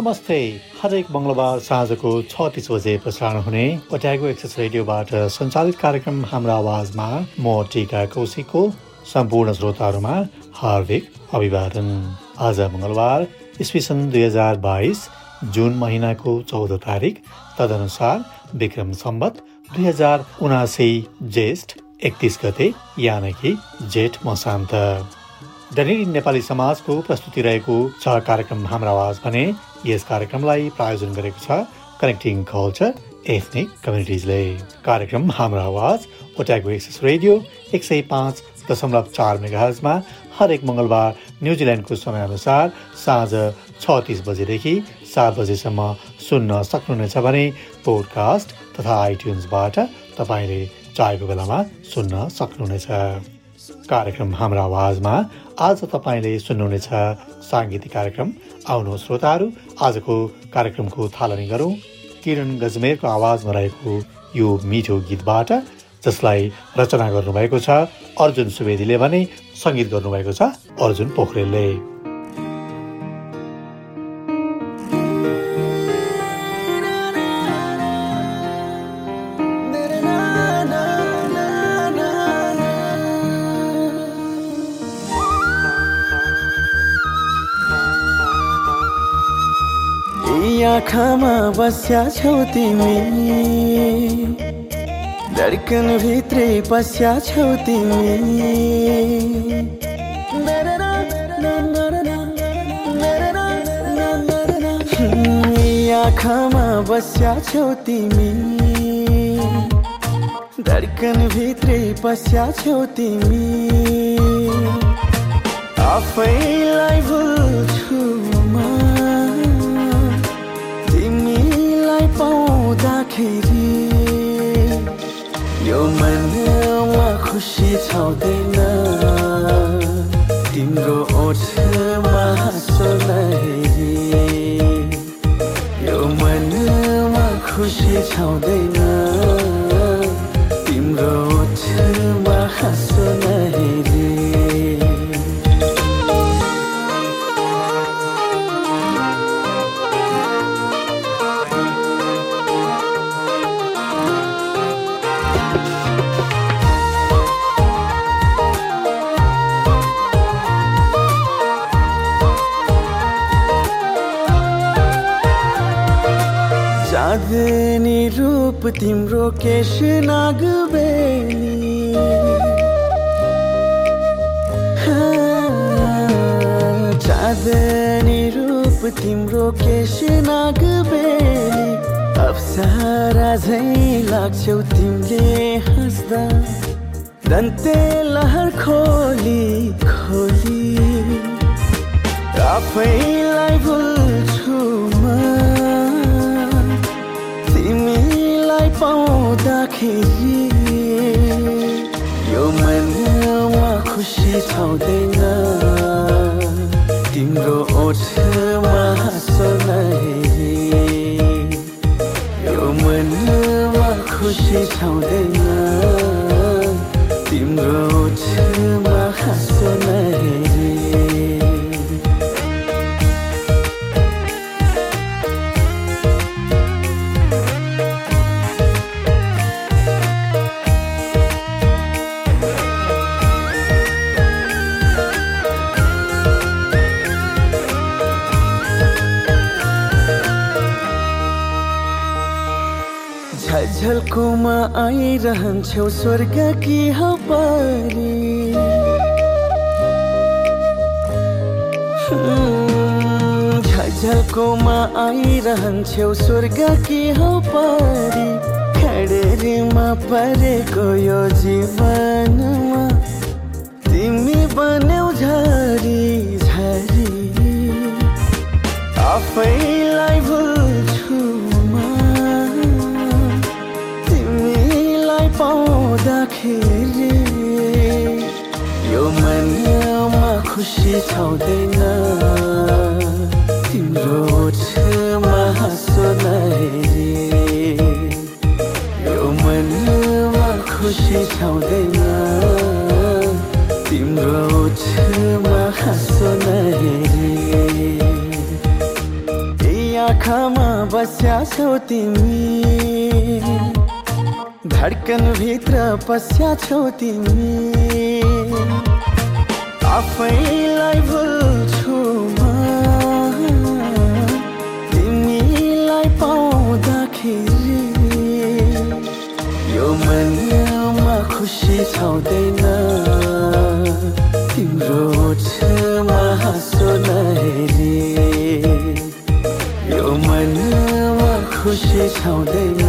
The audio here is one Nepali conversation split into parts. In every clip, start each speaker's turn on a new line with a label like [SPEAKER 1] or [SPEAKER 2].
[SPEAKER 1] नमस्ते। हरेक मङ्गलबार साँझको छ तिस बजे प्रसारण हुने ओट्यागो एक्सेस रेडियोबाट सञ्चालित कार्यक्रम हाम्रो आवाजमा म टिका कौशिकको सम्पूर्ण श्रोताहरूमा हार्दिक अभिवादन। आज मङ्गलबार इस्वी सन् दुई हजार बाइस जुन महिनाको चौध तारिक तदनुसार विक्रम सम्बत दुई हजार उनासी ज्येष्ठ एकतिस गते यानि जेठ मसान्त। डनेरी नेपाली समाजको प्रस्तुति रहेको छ कार्यक्रम हाम्रो आवाज भने यस कार्यक्रमलाई प्रायोजन गरेको छ कनेक्टिङ कल्चर एथनिक कम्युनिटिजले कार्यक्रम हाम्रो आवाज ओट्यागो एक्सेस रेडियो एक सय पाँच दशमलव चार मेगाहजमा हरेक मङ्गलबार न्युजिल्यान्डको समयअनुसार साँझ छ तिस बजेदेखि सात बजेसम्म सुन्न सक्नुहुनेछ भने पोडकास्ट तथा आइट्युन्सबाट तपाईँले चाहेको बेलामा सुन्न सक्नुहुनेछ। कार्यक्रम हाम्रो आवाजमा आज तपाईँले सुन्नुहुनेछ। साङ्गीतिक कार्यक्रम आउनु श्रोताहरू। आजको कार्यक्रमको थालनी गरौँ। किरण गजमेरको आवाजमा रहेको यो मिठो गीतबाट जसलाई रचना गर्नुभएको छ अर्जुन सुवेदीले भने सङ्गीत गर्नुभएको छ अर्जुन पोखरेलले।
[SPEAKER 2] बस्या छौ तिमी। धड्कन भित्रै पस्या छौ तिमी। आँखामा बस्या छौ तिमी। धड्कन भित्रै पस्या छौ तिमी। आफैलाई भुल्छु पाउँदाखेरि यो मनमा खुसी छाउँदैन। तिम्रो ओठमा हाँसो यो मनमा खुसी छाउँदैन। तिम्रो ओठमा हाँसो तिम्रो केश नागबेली चाँदनी रूप तिम्रो केश नागबेली अप्सरा झै लाग्छौ तिमीले हाँस्दा। दन्ते लहर खोली खोली। आफैलाई भुल्छु म। पाउँदाखेरि यो मनमा खुसी छाउँदैन चाहन्छौ स्वर्ग कि हपाली झल्कोमा आइरहन्छौ स्वर्ग कि हपारी खडेरीमा परेको यो जीवनमा तिमी बन्यौ झरी झरी।
[SPEAKER 3] आफैलाई खुसी छाउँदैन। तिम्रो छेउमा हाँसो यो मनमा खुसी छाउँदैन। तिम्रो छेउमा हाँसो आँखामा बस्या छौ तिमी। धडकन भित्र पस्या छौ तिमी। आफैलाई भुल्छु तिमीलाई पाउँदाखेरि यो मनमा खुसी छाउँदैन। तिम्रो छेउमा हाँसो नहेरी। यो मनमा खुसी छाउँदैन।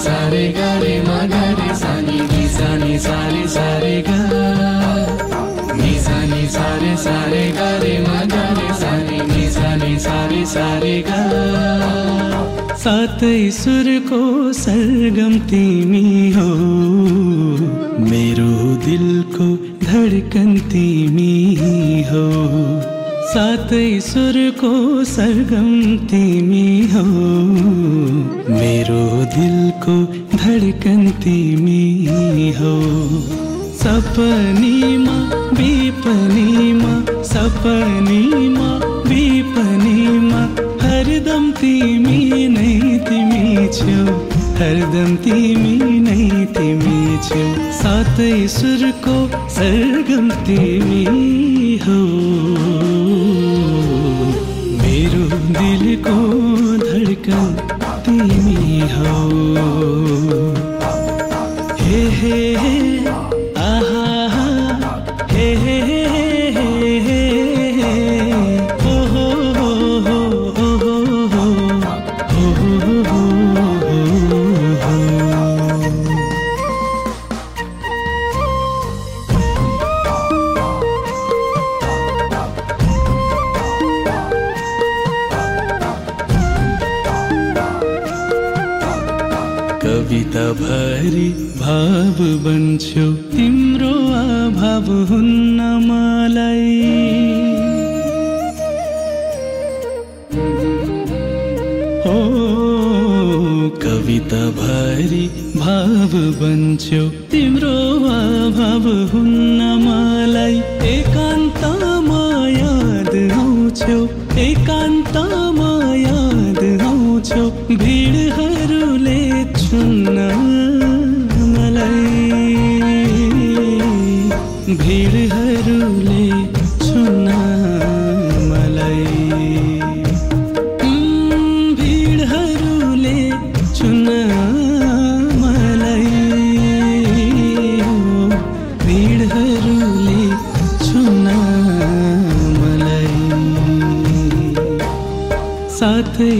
[SPEAKER 4] सारे
[SPEAKER 5] गा रे सानी गा रे सारे नी नी सारे नी सा रे सा रे सारे नी सा नी
[SPEAKER 6] सात सुर को सरगम तीमी हो, मेरो दिल को धड़कन तीमी हो। सातै सुरको सरगम तिमी हो। मेरो दिलको धडकन तिमी हो। सपनीमा विपनीमा सपनीमा विपनीमा हरदम तिमी नै तिमी छेउ हरदम तिमी नै तिमी छेउ सातै सुरको सरगम तिमी कविताभरि भाव बन्छौ।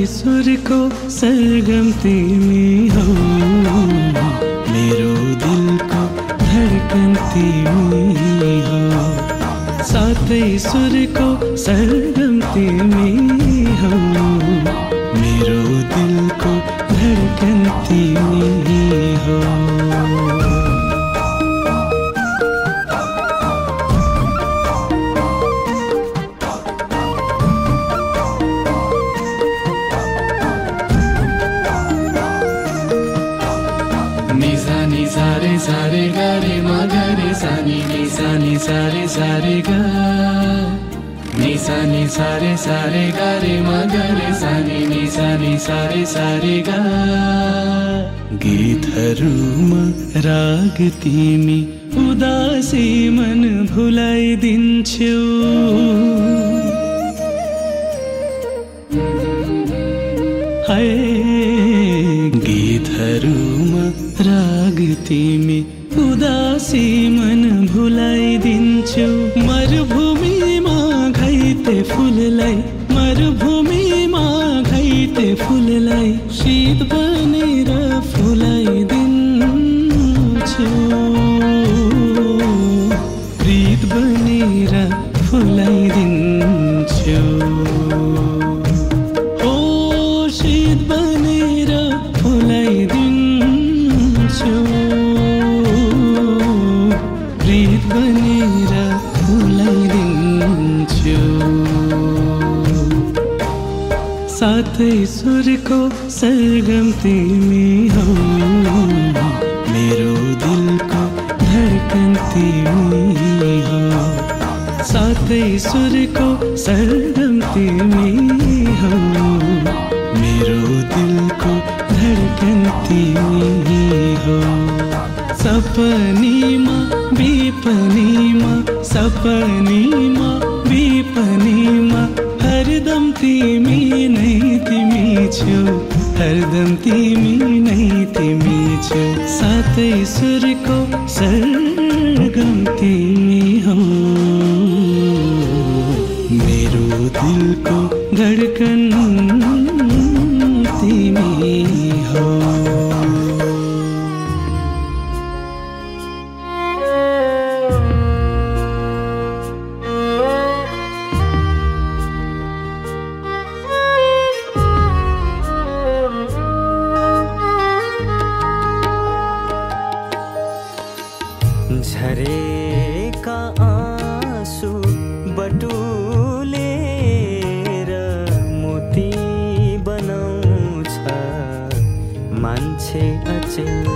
[SPEAKER 6] सुर को सरगम तिमी हो। मेरो दिल को धड़कन तिमी हो। साथे सुर को सरगम तिमी हो। मेरो दिल को धड़कन तिमी हो।
[SPEAKER 5] निसानी सारे सारे गरे मगरे सानी निसानी सारे सारे ग। निसानी सारे सारे गरे मगरे सानी निसानी सारे सारे ग।
[SPEAKER 6] गीतहरूमा राग तिमी उदासी मन भुलाइदिन्छौ। तिमी उदासी मन भुलाइदिन्छौ। मरुभूमिमा घाइते फुललाई मरुभूमिमा घाइते फुललाई शीत बनेर तिमी नै तिमी छौ। हरदम तिमी नै तिमी छौ। सातै सुरको सरगम तिमी
[SPEAKER 7] मान्छे अचेल।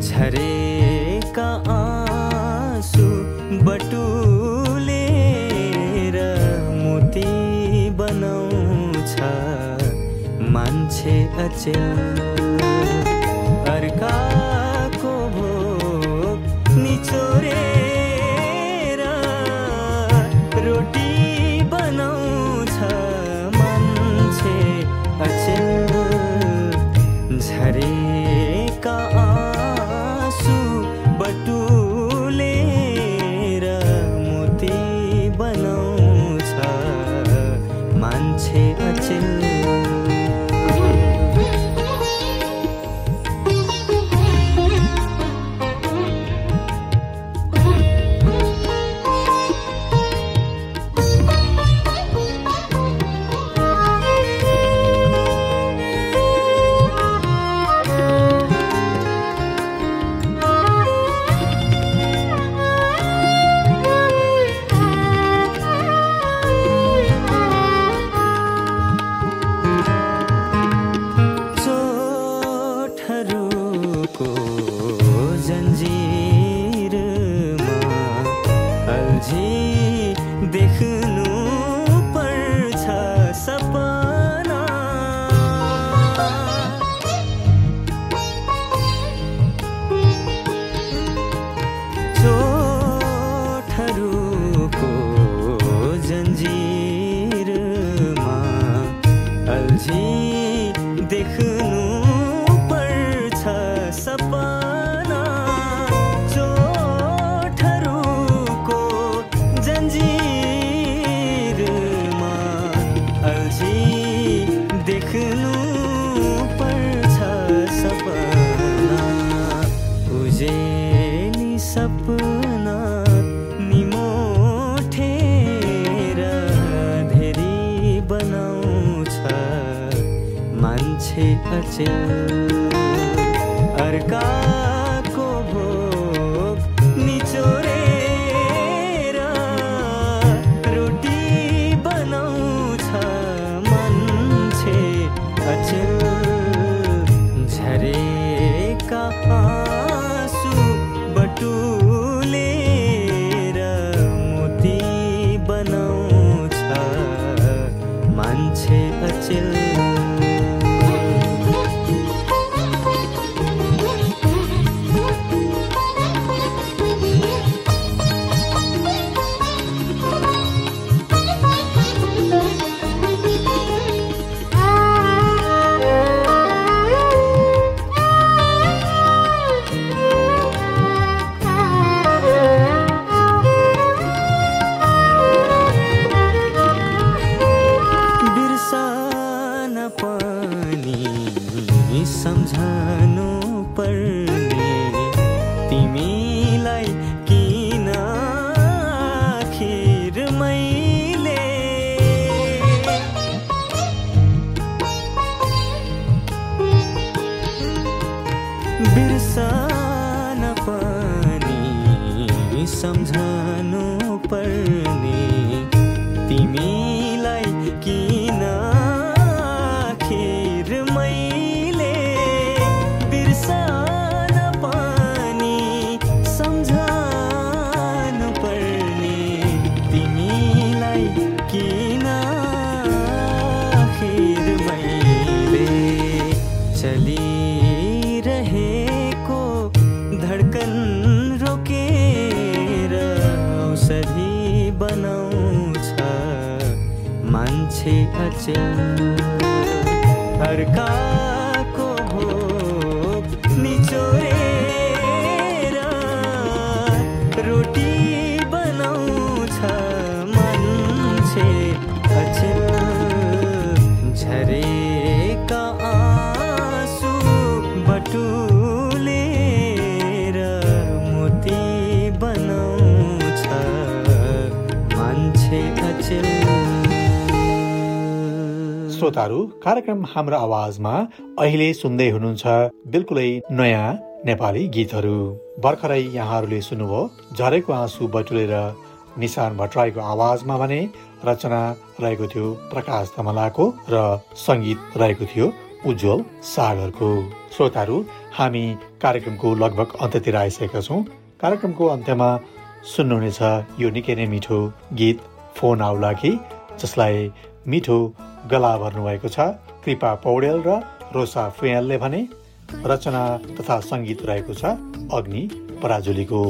[SPEAKER 7] झरेका आँसु बटुलेर मोती बनाउँछ मान्छे अचेल। sin पनि सम्झानु पर् मान्छे अचेल। अर्काको
[SPEAKER 1] श्रोताहरू कार्यक्रम हाम्रो आवाजमा अहिले सुन्दै हुनुहुन्छ बिल्कुलै नयाँ नेपाली गीतहरू। भर्खरै यहाँहरूले सुन्नुभयो झरेको आँसु बटुलेर निशान भट्टराईको आवाजमा भने रचना रहेको थियो प्रकाश धमलाको र सङ्गीत रहेको थियो उज्जवल सागरको। श्रोताहरू हामी कार्यक्रमको लगभग अन्त्यतिर आइसकेका छौँ। कार्यक्रमको अन्त्यमा सुन्नुहुनेछ यो निकै नै मिठो गीत फोन आउला कि जसलाई मिठो गला भर्नुभएको छ। कृपा पौडेल र रोसा फुयालले भने रचना तथा सङ्गीत रहेको छ। अग्नि पराजुलीको।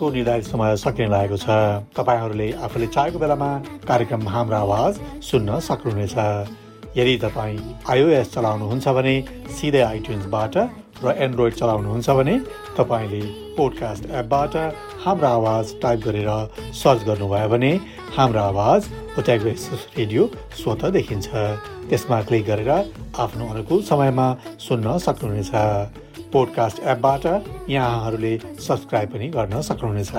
[SPEAKER 1] कार्यक्रमको निर्धारित समय सकिन लागेको छ। तपाईँहरूले आफूले चाहेको बेलामा कार्यक्रम हाम्रो आवाज सुन्न सक्नुहुनेछ। यदि तपाईँ आइओएस चलाउनुहुन्छ भने सिधै आइट्युन्सबाट र एन्ड्रोइड चलाउनुहुन्छ भने तपाईँले पोडकास्ट एपबाट हाम्रो आवाज टाइप गरेर सर्च गर्नुभयो भने हाम्रो आवाज ओट्यागो एक्सप्रेस रेडियो स्वत देखिन्छ। त्यसमा क्लिक गरेर आफ्नो अनुकूल समयमा सुन्न सक्नुहुनेछ। पोडकास्ट एपबाट यहाँहरूले सब्सक्राइब पनि गर्न सक्नुहुनेछ।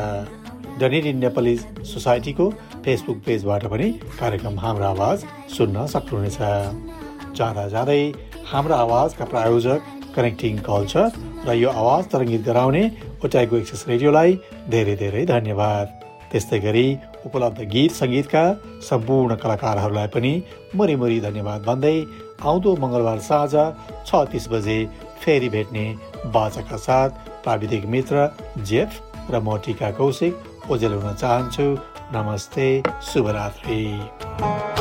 [SPEAKER 1] डनेरी नेपाली सोसाइटीको फेसबुक पेजबाट पनि कार्यक्रम हाम्रो आवाज सुन्न सक्नुहुनेछ। जाँदा जाँदै हाम्रो आवाजका प्रायोजक कनेक्टिङ कल्चर र यो आवाज तरङ्गित गराउने ओटाइको एक्सेस रेडियोलाई धेरै धेरै धन्यवाद। त्यस्तै गरी उपलब्ध गीत सङ्गीतका सम्पूर्ण कलाकारहरूलाई पनि मरिमरि धन्यवाद भन्दै आउँदो मङ्गलबार साँझ छ तिस बजे फेरि भेट्ने बाचाका साथ प्राविधिक मित्र जेफ र म टिका कौशिक ओजेल हुन चाहन्छु। नमस्ते शुभरात्रि।